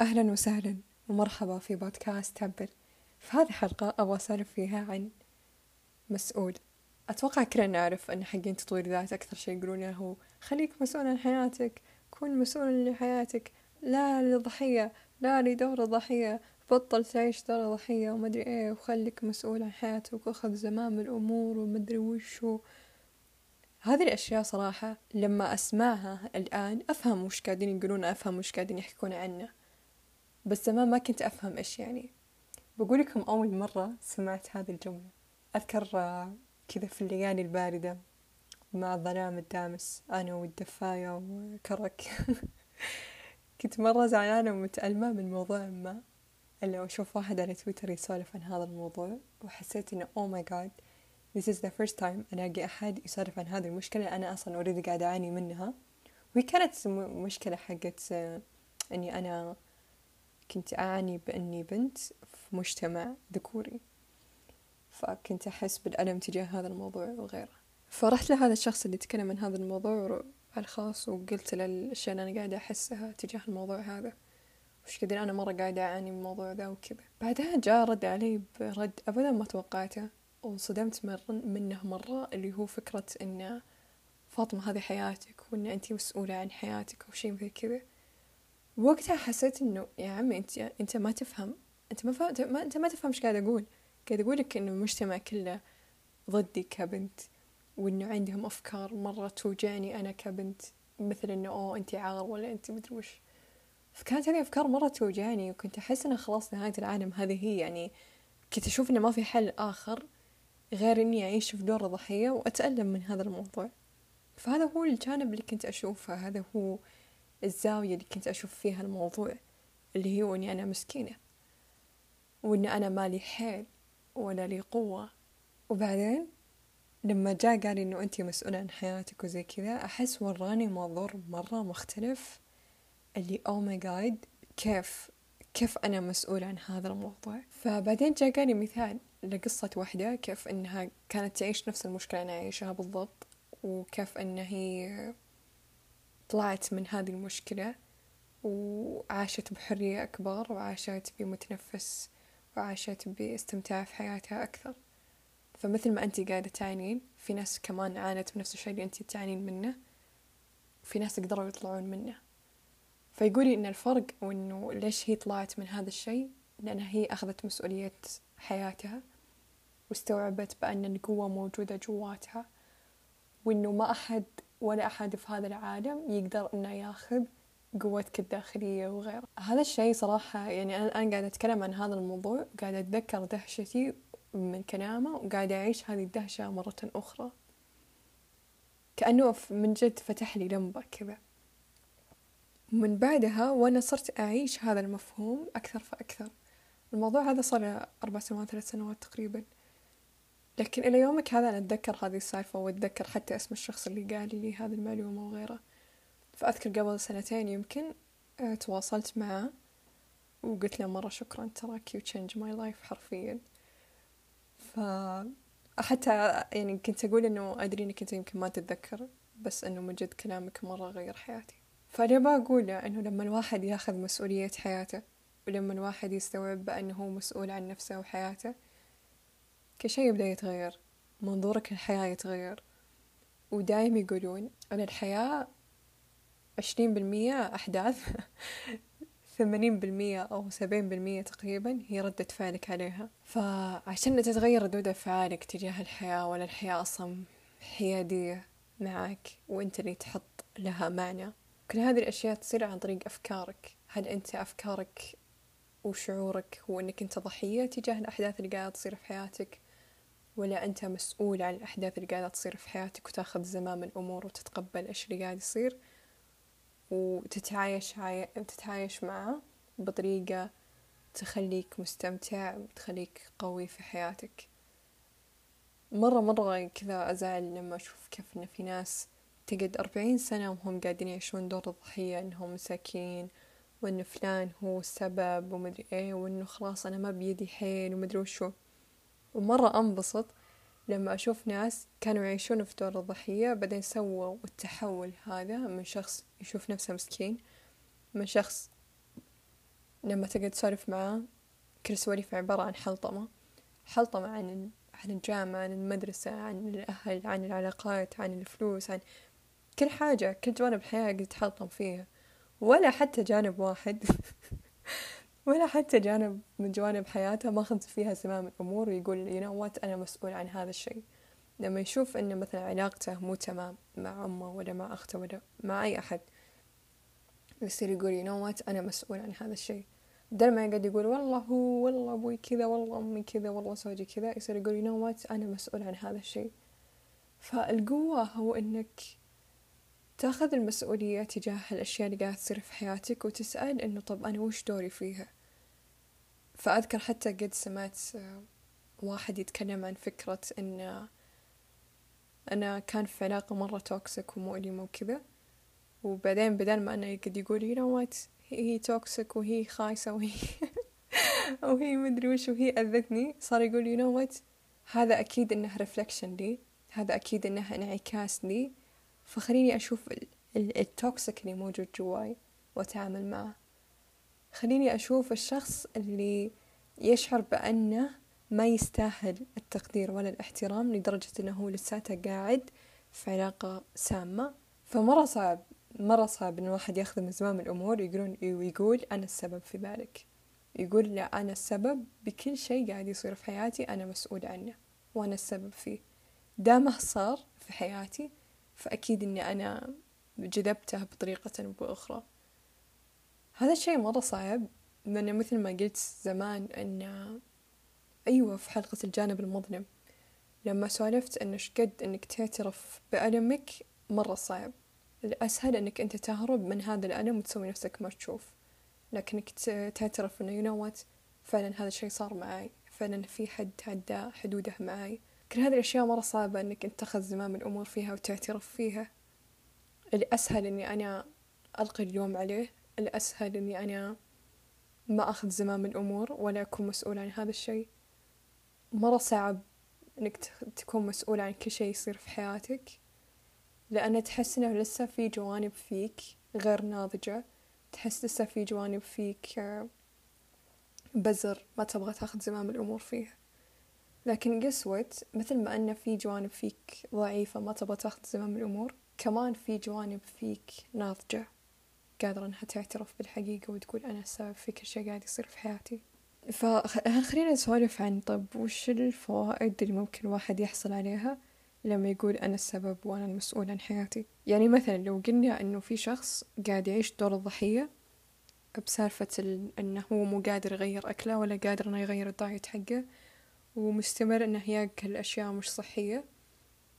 أهلا وسهلا ومرحبا في بودكاست تعبر في هذه الحلقة أبغى أسولف فيها عن مسؤول. أتوقع كلنا نعرف أن حقين تطوير ذات أكثر شيء يقولون هو خليك مسؤول عن حياتك كن مسؤول لحياتك لا للضحية لا لدور الضحية بطل تعيش دور الضحية ومدري إيه وخليك مسؤول عن حياتك وأخذ زمام الأمور ومدري وشو هذه الأشياء صراحة لما أسمعها الآن أفهم وش قاعدين يقولون أفهم وش قاعدين يحكون عنه. بس زمان ما كنت أفهم إيش يعني. بقول لكم أول مرة سمعت هذه الجملة. أذكر كذا في الليالي الباردة مع الظلام الدامس أنا والدفاية وكرك. كنت مرة زعلانة ومتألمة من موضوع ما إلا أشوف واحد على تويتر يسولف عن هذا الموضوع وحسيت إنه oh my God this is the first time ألاقي أحد يسولف عن هذه المشكلة أنا أصلا already قاعدة أعاني منها. وهي كانت مشكلة حقت إني أنا كنت أعاني بإني بنت في مجتمع ذكوري فكنت أحس بالألم تجاه هذا الموضوع وغيره. فرحت لهذا الشخص اللي تكلم عن هذا الموضوع الخاص وقلت له الأشياء اللي أنا قاعدة أحسها تجاه الموضوع هذا. وش قدر أنا مرة قاعدة أعاني من الموضوع ذا وكذا. بعدها جاء رد علي برد أبدا ما توقعته وصدمت منه مرة اللي هو فكرة إن فاطمة هذه حياتك وإن أنت مسؤولة عن حياتك أو شيء زي كذا. وقتها حسيت إنه يا عمي أنت أنت ما تفهم أنت ما فهم ما أنت ما تفهم إيش قاعد أقول. قاعد أقول لك إنه المجتمع كله ضدي كبنت وإنه عندهم أفكار مرة توجعني أنا كبنت. مثل إنه أوه أنت عار ولا أنت مدري وش. فكانت هذه أفكار مرة توجعني وكنت أحس إنه خلاص نهاية العالم هذه هي يعني. كنت أشوف إنه ما في حل آخر غير إني أعيش في دور الضحية وأتألم من هذا الموضوع. فهذا هو الجانب اللي كنت أشوفه هذا هو الزاوية اللي كنت أشوف فيها الموضوع اللي هو إني أنا مسكينة وإن أنا مالي حيل ولا لي قوة. وبعدين لما جاء قال إنه أنتي مسؤولة عن حياتك وزي كذا أحس وراني منظور مرة مختلف اللي أو ماي جاد كيف كيف أنا مسؤولة عن هذا الموضوع. فبعدين جاء قال مثال لقصة واحدة كيف إنها كانت تعيش نفس المشكلة أنا أعيشها بالضبط وكيف إن هي طلعت من هذه المشكلة وعاشت بحرية أكبر وعاشت بمتنفس وعاشت باستمتاع في حياتها أكثر. فمثل ما أنت قاعدة تعانين في ناس كمان عانت بنفس الشيء اللي أنت تعانين منه وفي ناس قدروا يطلعون منه. فيقولي إن الفرق وإنه ليش هي طلعت من هذا الشيء؟ لأنها هي أخذت مسؤولية حياتها واستوعبت بأن القوة موجودة جواتها وإنه ما أحد ولا أحد في هذا العالم يقدر إنه ياخذ قوتك الداخلية وغيره. هذا الشيء صراحة يعني أنا الآن قاعدة أتكلم عن هذا الموضوع وقاعدة أتذكر دهشتي من كلامه وقاعدة أعيش هذه الدهشة مرة أخرى. كأنه من جد فتح لي لمبة كذا. من بعدها وأنا صرت أعيش هذا المفهوم أكثر فأكثر. الموضوع هذا صار أربع سنوات ثلاث سنوات تقريبا. لكن إلى يومك هذا أنا أتذكر هذه السالفة وأتذكر حتى اسم الشخص اللي قال لي هذه المعلومة وغيره. فأذكر قبل سنتين يمكن آه، تواصلت معه وقلت له مرة شكرا تراك you change my life حرفيا. ف حتى يعني كنت أقول إنه أدري إنك أنت يمكن ما تتذكر بس إنه من جد كلامك مرة غير حياتي. فأنا بقوله إنه لما الواحد ياخذ مسؤولية حياته ولما الواحد يستوعب بأنه هو مسؤول عن نفسه وحياته كل شيء يبدأ يتغير. منظورك للحياة يتغير. ودايم يقولون أن الحياة عشرين بالمية أحداث ثمانين بالمية أو سبعين بالمية تقريبا هي ردة فعلك عليها. فعشان تتغير ردود أفعالك تجاه الحياة ولا الحياة أصلا حيادية معك وأنت اللي تحط لها معنى. كل هذه الأشياء تصير عن طريق أفكارك. هل أنت أفكارك وشعورك هو أنك أنت ضحية تجاه الأحداث اللي قاعدة تصير في حياتك؟ ولا أنت مسؤول عن الأحداث اللي قاعدة تصير في حياتك وتاخذ زمام الأمور وتتقبل إيش اللي قاعد يصير وتتعايش عاي... تتعايش معه بطريقة تخليك مستمتع وتخليك قوي في حياتك. مرة مرة كذا أزعل لما أشوف كيف إن في ناس تقعد أربعين سنة وهم قاعدين يعيشون دور الضحية إنهم مساكين وإن فلان هو السبب ومدري إيه وإنه خلاص أنا ما بيدي حيل ومدري وشو. ومرة أنبسط لما أشوف ناس كانوا يعيشون في دور الضحية بعدين سووا التحول هذا من شخص يشوف نفسه مسكين من شخص لما تقعد تسولف معاه كل سواليفه عبارة عن حلطمة حلطمة عن عن الجامعة عن المدرسة عن الأهل عن العلاقات عن الفلوس عن كل حاجة كل جوانب الحياة قاعد يتحلطم فيها ولا حتى جانب واحد. ولا حتى جانب من جوانب حياته ماخذ فيها زمام الأمور ويقول you know what أنا مسؤول عن هذا الشيء. لما يشوف إن مثلا علاقته مو تمام مع أمه ولا مع أخته ولا مع أي أحد يصير يقول you know what أنا مسؤول عن هذا الشيء. بدل ما يقعد يقول والله هو والله أبوي كذا والله أمي كذا والله زوجي كذا يصير يقول you know what أنا مسؤول عن هذا الشيء. فالقوة هو إنك تأخذ المسؤولية تجاه الأشياء اللي قاعدة تصير في حياتك وتسأل إنه طب أنا وش دوري فيها؟ فأذكر حتى قد سمعت واحد يتكلم عن فكرة إن أنا كان في علاقة مرة toxic ومؤلمة وكذا. وبعدين بدل ما أنه قد يقول you know what هي toxic وهي خايسة وهي وهي مدري وش وهي أذتني صار يقول you know what هذا أكيد إنه reflection لي هذا أكيد إنه انعكاس لي فخليني أشوف ال toxic اللي موجود جواي وأتعامل معه. خليني أشوف الشخص اللي يشعر بأنه ما يستاهل التقدير ولا الاحترام لدرجة أنه هو لساته قاعد في علاقة سامة. فمرة صعب مرة صعب إن الواحد ياخذ من زمام الأمور ويقولون ويقول أنا السبب في ذلك يقول لا أنا السبب بكل شيء قاعد يصير في حياتي أنا مسؤول عنه وأنا السبب فيه. دامه صار في حياتي فأكيد إني أنا جذبته بطريقة أو بأخرى. هذا الشيء مرة صعب لأنه مثل ما قلت زمان أن أيوة في حلقة الجانب المظلم. لما سولفت أن قد أنك تعترف بألمك مرة صعب. الأسهل أنك أنت تهرب من هذا الألم وتسوي نفسك ما تشوف. لكنك تعترف أنه what فعلا هذا الشيء صار معي فعلا في حد تعدى حدوده معي كل هذه الأشياء مرة صعبة أنك أنت تأخذ زمام الأمور فيها وتعترف فيها. الأسهل أني أنا ألقي اليوم عليه الأسهل أني أنا ما أخذ زمام الأمور ولا أكون مسؤول عن هذا الشيء. مرة صعب إنك تكون مسؤول عن كل شيء يصير في حياتك لأن تحس إنه لسه في جوانب فيك غير ناضجة تحس لسه في جوانب فيك بزر ما تبغى تاخذ زمام الأمور فيها. لكن قسوت مثل ما أن في جوانب فيك ضعيفة ما تبغى تاخذ زمام الأمور كمان في جوانب فيك ناضجة. قادرة إنها تعترف بالحقيقة وتقول أنا السبب في كل شيء قاعد يصير في حياتي. فخلينا نسولف عن طب وش الفوائد اللي ممكن الواحد يحصل عليها لما يقول أنا السبب وأنا المسؤول عن حياتي؟ يعني مثلا لو قلنا أنه في شخص قاعد يعيش دور الضحية بسالفة أنه هو مو قادر يغير أكله ولا قادر إنه يغير الدايت حقه ومستمر إنه ياكل أشياء مش صحية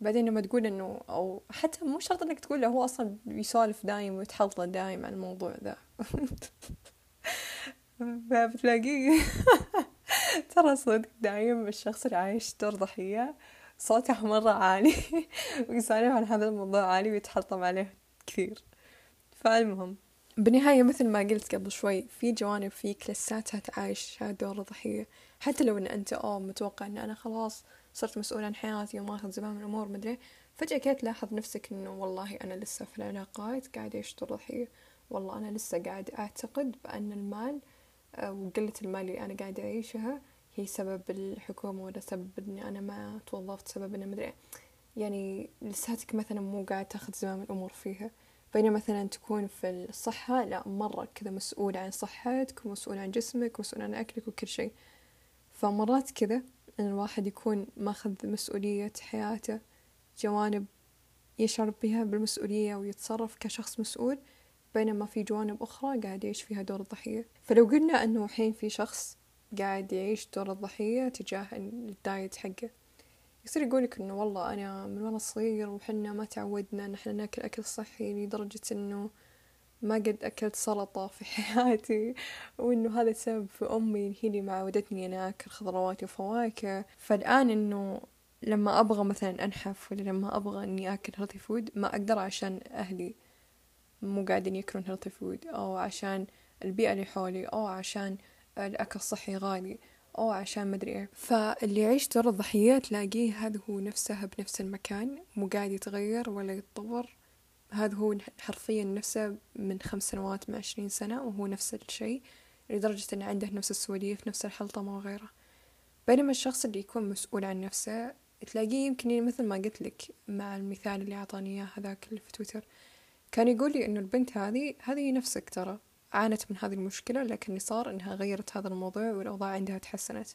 بعدين لما تقول إنه أو حتى مو شرط إنك تقول له هو أصلا يسولف دايم ويتحلطه دايم عن الموضوع ذا. فبتلاقيه ترى صدق دايم الشخص اللي عايش دور ضحية صوته مرة عالي ويسولف عن هذا الموضوع عالي ويتحطم عليه كثير. فالمهم بالنهاية مثل ما قلت قبل شوي في جوانب فيك لساتها تعايش دور الضحية حتى لو إن أنت أوه متوقع إن أنا خلاص صرت مسؤول عن حياتي وما أخذ زمام الأمور مدري. فجأة كده تلاحظ نفسك إنه والله أنا لسه في العلاقات قاعد أعيش دور ضحية والله أنا لسه قاعد أعتقد بأن المال آه، وقلة المال اللي أنا قاعد أعيشها هي سبب الحكومة ولا سبب إني أنا ما توظفت سبب إني مدري. يعني لساتك مثلا مو قاعد تأخذ زمام الأمور فيها. بينما مثلا تكون في الصحة لا مرة كذا مسؤول عن صحتك ومسؤول عن جسمك ومسؤول عن أكلك وكل شيء. فمرات كذا إن الواحد يكون ماخذ مسؤولية حياته جوانب يشعر بها بالمسؤولية ويتصرف كشخص مسؤول بينما في جوانب أخرى قاعد يعيش فيها دور الضحية. فلو قلنا أنه الحين في شخص قاعد يعيش دور الضحية تجاه الدايت حقه يصير يقولك إنه والله أنا من وأنا صغير وحنا ما تعودنا إن إحنا ناكل أكل صحي لدرجة إنه ما قد أكلت سلطة في حياتي وإنه هذا السبب في أمي هي اللي معودتني أنا أكل خضروات وفواكه. فالآن إنه لما أبغى مثلا أنحف ولا لما أبغى إني أكل healthy food ما أقدر عشان أهلي مو قاعدين يأكلون healthy food أو عشان البيئة اللي حولي أو عشان الأكل الصحي غالي أو عشان مدري إيه. فاللي يعيش دور الضحية تلاقيه هذا هو نفسه بنفس المكان مو قاعد يتغير ولا يتطور. هذا هو حرفيا نفسه من خمس سنوات من عشرين سنة وهو نفس الشيء لدرجة أنه عنده نفس السواليف نفس الحلطمة وغيره. بينما الشخص اللي يكون مسؤول عن نفسه تلاقيه يمكن مثل ما قلت لك مع المثال اللي أعطاني إياه هذاك اللي في تويتر كان يقول لي إنه البنت هذه هذه نفسك ترى عانت من هذه المشكلة لكن صار إنها غيرت هذا الموضوع والأوضاع عندها تحسنت.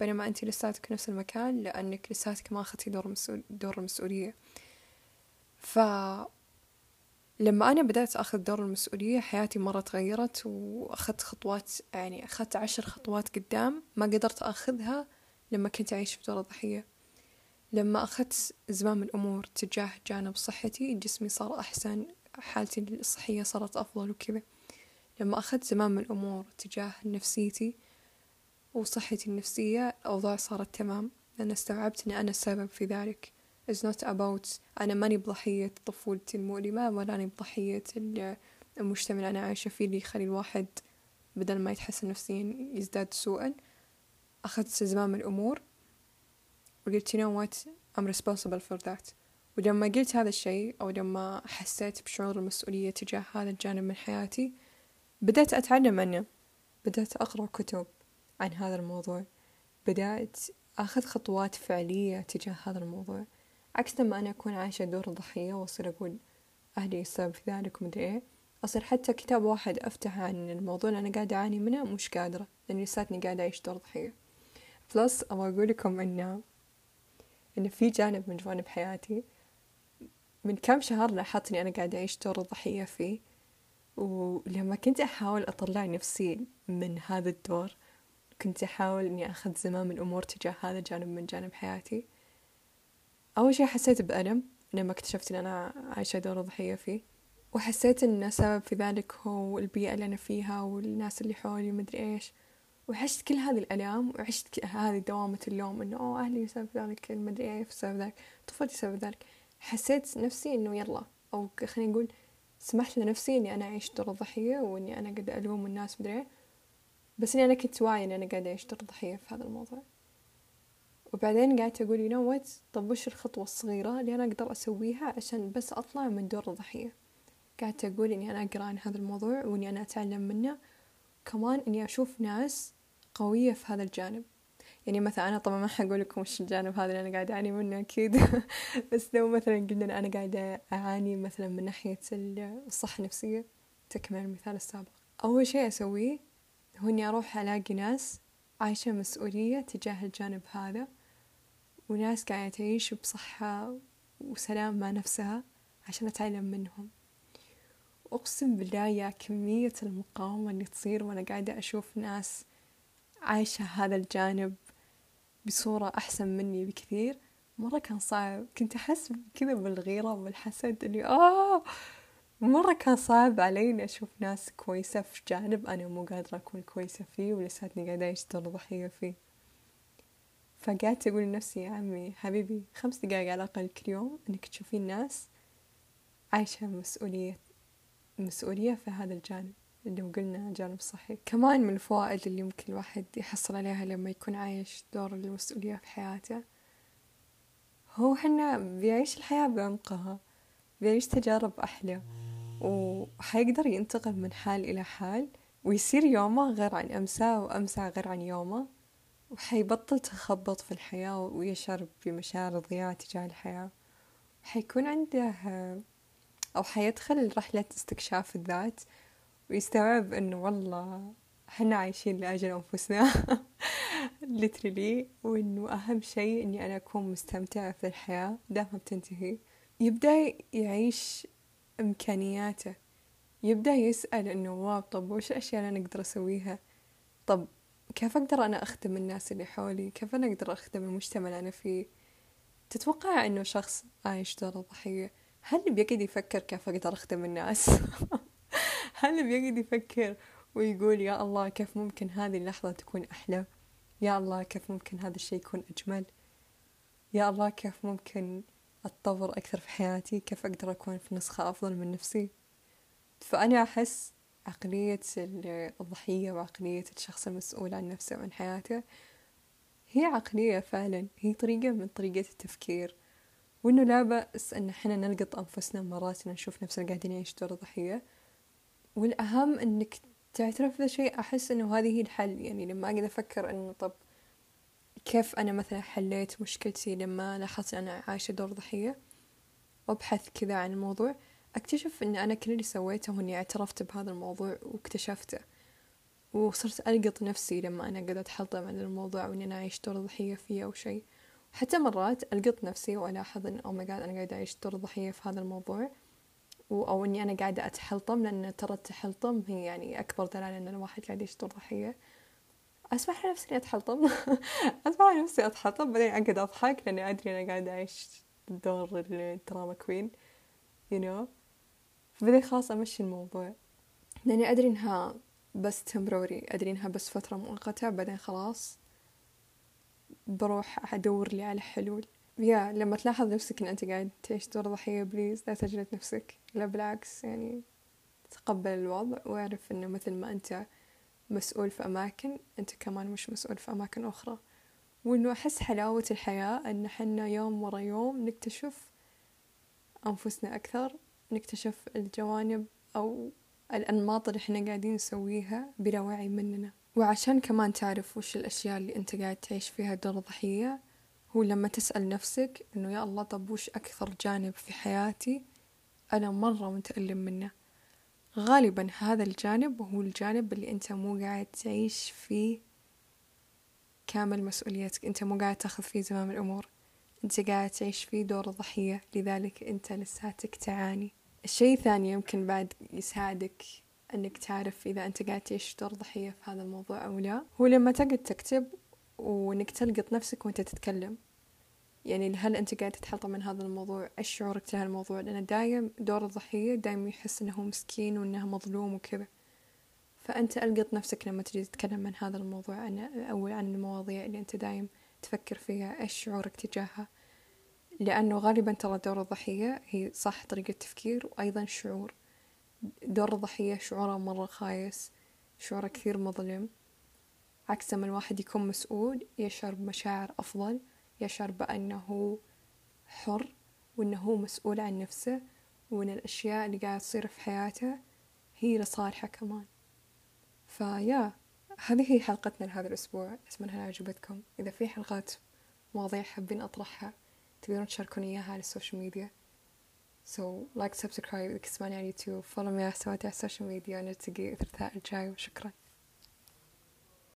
بينما أنت لساتك نفس المكان لأنك لساتك ما أخذتي دور, دور المسؤولية ف لما أنا بدأت أخذ دور المسؤولية حياتي مرة تغيرت وأخذت خطوات يعني أخذت عشر خطوات قدام ما قدرت أخذها لما كنت أعيش في دور الضحية. لما أخذت زمام الأمور تجاه جانب صحتي جسمي صار أحسن حالتي الصحية صارت أفضل وكذا. لما أخذت زمام الأمور تجاه نفسيتي وصحتي النفسية الأوضاع صارت تمام. لأن استوعبت أن أنا السبب في ذلك. Is not about أنا ماني بضحية طفولتي المؤلمة ولا أنا بضحية المجتمع اللي أنا عايشة فيه اللي يخلي الواحد بدل ما يتحسن نفسيا يزداد سوءا. أخذت زمام الأمور وقلت you know what I'm responsible for that. ولما قلت هذا الشيء أو لما حسيت بشعور المسؤولية تجاه هذا الجانب من حياتي بدأت أتعلم عنه بدأت أقرأ كتب عن هذا الموضوع. بدأت أخذ خطوات فعلية تجاه هذا الموضوع. عكس لما أنا أكون عايشة دور الضحية وأصير أقول أهلي السبب في ذلك ومدري إيه أصير حتى كتاب واحد أفتح عن الموضوع اللي أنا قاعدة أعاني منه مش قادرة لأني لساتني قاعدة أعيش دور ضحية. بلس أبغى أقول لكم إن إن في جانب من جوانب حياتي من كم شهر لاحظت إني أنا قاعدة أعيش دور الضحية فيه ولما كنت أحاول أطلع نفسي من هذا الدور كنت أحاول إني أخذ زمام الأمور تجاه هذا الجانب من جانب حياتي. أول شي حسيت بألم لما اكتشفت إن أنا عايشة دور الضحية فيه وحسيت إن السبب في ذلك هو البيئة اللي أنا فيها والناس اللي حولي ومدري إيش. وعشت كل هذه الآلام وعشت هذه دوامة اللوم إنه أوه أهلي سبب ذلك مدري إيه سبب ذلك طفولتي سبب ذلك. حسيت نفسي إنه يلا أو خلينا نقول سمحت لنفسي إني أنا أعيش دور الضحية وإني أنا قاعدة ألوم الناس مدري بس إني أنا كنت واعية إني أنا قاعدة أعيش دور الضحية في هذا الموضوع. وبعدين قعدت أقول you know what طب وش الخطوة الصغيرة اللي أنا أقدر أسويها عشان بس أطلع من دور الضحية؟ قعدت أقول إني أنا أقرأ عن هذا الموضوع وإني أنا أتعلم منه. كمان إني أشوف ناس قوية في هذا الجانب. يعني مثلا أنا طبعا ما حقول لكم وش الجانب هذا اللي أنا قاعدة أعاني منه أكيد. بس لو مثلا قلنا أنا قاعدة أعاني مثلا من ناحية الصحة النفسية تكمل المثال السابق. أول شيء أسويه هو إني أروح ألاقي ناس عايشة مسؤولية تجاه الجانب هذا. وناس قاعدة تعيش بصحة وسلام مع نفسها عشان أتعلم منهم. أقسم بالله يا كمية المقاومة اللي تصير وأنا قاعدة أشوف ناس عايشة هذا الجانب بصورة أحسن مني بكثير مرة كان صعب. كنت أحس كذا بالغيرة والحسد اللي آه! مرة كان صعب علي إني أشوف ناس كويسة في جانب أنا مو قادرة أكون كويسة فيه ولساتني قاعدة أعيش دور ضحية فيه. فقعدت أقول لنفسي يا عمي حبيبي خمس دقايق على الأقل كل يوم إنك تشوفين ناس عايشة مسؤولية مسؤولية في هذا الجانب. اللي قلنا جانب صحي. كمان من الفوائد اللي يمكن الواحد يحصل عليها لما يكون عايش دور المسؤولية في حياته هو حنا بيعيش الحياة بعمقها بيعيش تجارب أحلى وحيقدر ينتقل من حال إلى حال ويصير يومه غير عن أمسه وأمسه غير عن يومه. وحيبطل تخبط في الحياة ويشعر بمشاعر الضياع تجاه الحياة. حيكون عنده أو حيدخل رحلة استكشاف الذات ويستوعب إنه والله حنا عايشين لأجل أنفسنا. Literally. وإنه أهم شيء إني أنا أكون مستمتعة في الحياة. دامها بتنتهي. يبدأ يعيش إمكانياته. يبدأ يسأل إنه واو طب وش الأشياء اللي أنا أقدر أسويها؟ طب كيف أقدر أنا أخدم الناس اللي حولي؟ كيف أنا أقدر أخدم المجتمع اللي أنا فيه؟ تتوقع إنه شخص عايش دور الضحية هل بيقعد يفكر كيف أقدر أخدم الناس؟ هل بيقعد يفكر ويقول يا الله كيف ممكن هذه اللحظة تكون أحلى؟ يا الله كيف ممكن هذا الشيء يكون أجمل؟ يا الله كيف ممكن أتطور أكثر في حياتي؟ كيف أقدر أكون في نسخة أفضل من نفسي؟ فأنا أحس عقلية الضحية وعقلية الشخص المسؤول عن نفسه وعن حياته. هي عقلية فعلا هي طريقة من طريقة التفكير. وإنه لا بأس إن إحنا نلقط أنفسنا مرات نشوف نفسنا قاعدين نعيش دور ضحية. والأهم إنك تعترف ذا شيء أحس إنه هذه هي الحل. يعني لما أقعد أفكر إنه طب كيف أنا مثلا حليت مشكلتي لما لاحظت أنا عايشة دور ضحية؟ وأبحث كذا عن الموضوع أكتشف إن أنا كل اللي سويته إني اعترفت بهذا الموضوع واكتشفته وصرت ألقط نفسي لما أنا قاعدة أتحطم عن الموضوع وإني أنا أعيش دور ضحية فيه أو شيء. حتى مرات ألقط نفسي وألاحظ إن oh my أنا قاعدة أعيش دور ضحية في هذا الموضوع. أو إني أنا قاعدة أتحلطم لأن ترى التحلطم هي يعني أكبر دلالة إن الواحد قاعد يعيش دور ضحية. أسمح لنفسي إني أتحلطم؟ أسمح لنفسي أتحلطم بعدين أقعد أضحك لأني أدري أنا قاعدة أعيش دور الدراما كوين you know. فبعدين خلاص أمشي الموضوع. لأني أدري إنها بس تمبروري أدري إنها بس فترة مؤقتة بعدين خلاص بروح أدور لي على حلول. يا لما تلاحظ نفسك إن أنت قاعد تعيش دور ضحية بليز لا تجلد نفسك. لا بالعكس يعني تقبل الوضع واعرف إنه مثل ما أنت مسؤول في أماكن أنت كمان مش مسؤول في أماكن أخرى. وإنه أحس حلاوة الحياة إن حنا يوم ورا يوم نكتشف أنفسنا أكثر نكتشف الجوانب أو الأنماط اللي إحنا قاعدين نسويها بلا وعي مننا. وعشان كمان تعرف وش الأشياء اللي أنت قاعد تعيش فيها دور ضحية هو لما تسأل نفسك إنه يا الله طب وش أكثر جانب في حياتي أنا مرة متألم منه؟ غالبا هذا الجانب هو الجانب اللي أنت مو قاعد تعيش فيه كامل مسؤوليتك. أنت مو قاعد تاخذ فيه زمام الأمور. أنت قاعد تعيش فيه دور الضحية لذلك أنت لساتك تعاني. الشيء الثاني يمكن بعد يساعدك أنك تعرف إذا أنت قاعد تعيش دور ضحية في هذا الموضوع أو لا. هو لما تقعد تكتب وإنك تلقط نفسك وأنت تتكلم. يعني هل أنت قاعد تتحطم من هذا الموضوع؟ إيش شعورك تجاه الموضوع؟ لأن دايم دور الضحية دايم يحس إنه مسكين وإنه مظلوم وكذا. فأنت ألقط نفسك لما تجي تتكلم عن هذا الموضوع عن أو عن المواضيع اللي أنت دايم تفكر فيها. إيش شعورك تجاهها؟ لأنه غالبا ترى دور الضحية هي صح طريقة تفكير وأيضا شعور. دور الضحية شعوره مرة خايس شعوره كثير مظلم. عكس لما الواحد يكون مسؤول يشعر بمشاعر أفضل يشعر بأنه حر وأنه هو مسؤول عن نفسه وأن الأشياء اللي قاعد تصير في حياته هي لصالحه كمان. فيا هذه هي حلقتنا لهذا الأسبوع. أتمنى أنها عجبتكم. إذا في حلقات مواضيع حابين أطرحها تقدرون تشاركوني إياها على السوشيال ميديا so like subscribe إذا تسمعني على اليوتيوب follow me على حساباتي على السوشيال ميديا نلتقي الثلاثاء الجاي وشكرا